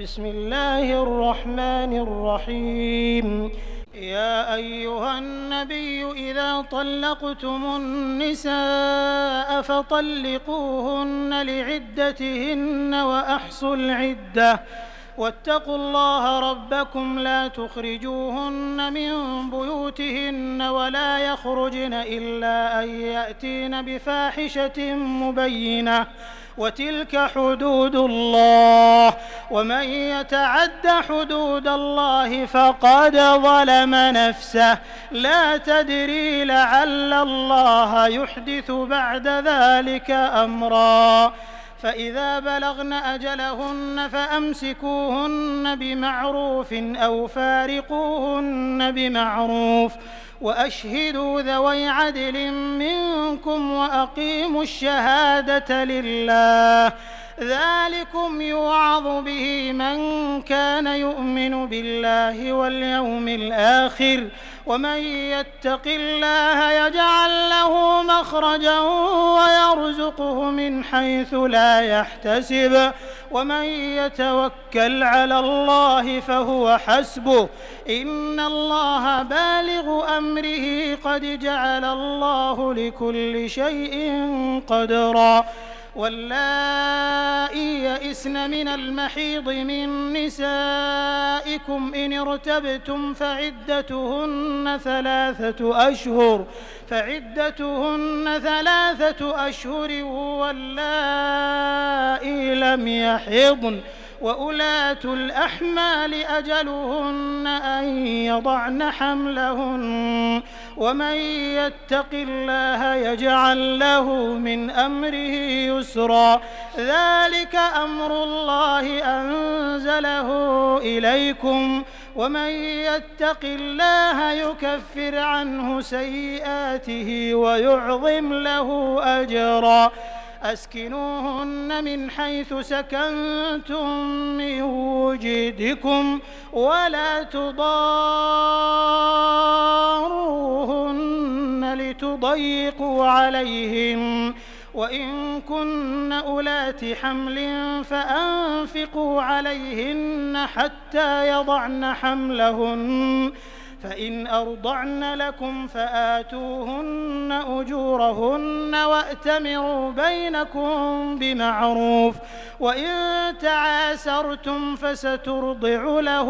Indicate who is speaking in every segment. Speaker 1: بسم الله الرحمن الرحيم يا أيها النبي إذا طلقتم النساء فطلقوهن لعدتهن وأحصوا العدة واتقوا الله ربكم لا تخرجوهن من بيوتهن ولا يخرجن إلا أن يأتين بفاحشة مبينة وتلك حدود الله ومن يتعد حدود الله فقد ظلم نفسه لا تدري لعل الله يحدث بعد ذلك أمرا فإذا بلغن أجلهن فأمسكوهن بمعروف أو فارقوهن بمعروف وأشهدوا ذوي عدل منكم وأقيموا الشهادة لله ذلكم يوعظ به من كان يؤمن بالله واليوم الآخر ومن يتق الله يجعل له مخرجا ويرزقه من حيث لا يحتسب ومن يتوكل على الله فهو حسبه إن الله بالغ أمره قد جعل الله لكل شيء قدرا واللائي يئسن من المحيض من نسائكم إن ارتبتم فعدتهن ثلاثة أشهر فعدتهن ثلاثة أشهر واللائي لم يحضن وأولات الأحمال أجلهن أن يضعن حملهن ومن يتق الله يجعل له من أمره يسرا ذلك أمر الله أنزله إليكم ومن يتق الله يكفر عنه سيئاته ويعظم له أجرا أسكنوهن من حيث سكنتم من وجدكم ولا تضاروهن لتضيقوا عليهم وإن كن أولات حمل فأنفقوا عليهن حتى يضعن حملهن فإن أرضعن لكم فآتوهن أجورهن وأتمروا بينكم بمعروف وإن تعاسرتم فسترضع له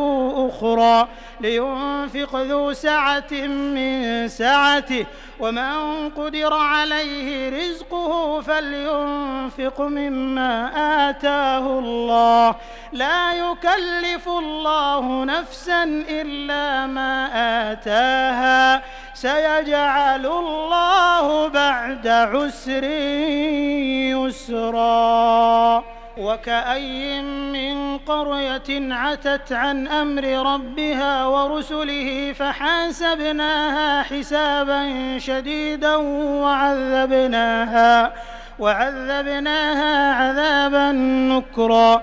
Speaker 1: أخرى لينفق ذو سعة من سعته ومن قدر عليه رزقه فلينفق مما آتاه الله لا يكلف الله نفسا إلا ما آتاه آتاها سيجعل الله بعد عسر يسرا وكأي من قرية عتت عن أمر ربها ورسله فحاسبناها حسابا شديدا وعذبناها وعذبناها عذابا نكرا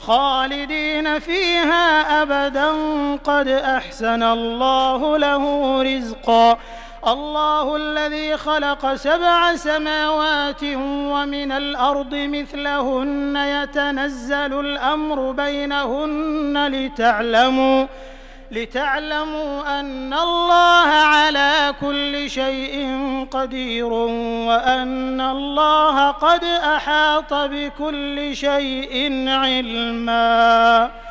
Speaker 1: خالدين فيها أبدا قد أحسن الله له رزقا الله الذي خلق سبع سماوات ومن الأرض مثلهن يتنزل الأمر بينهن لتعلموا لتعلموا أن الله على كل شيء قدير وأن الله قد أحاط بكل شيء علمًا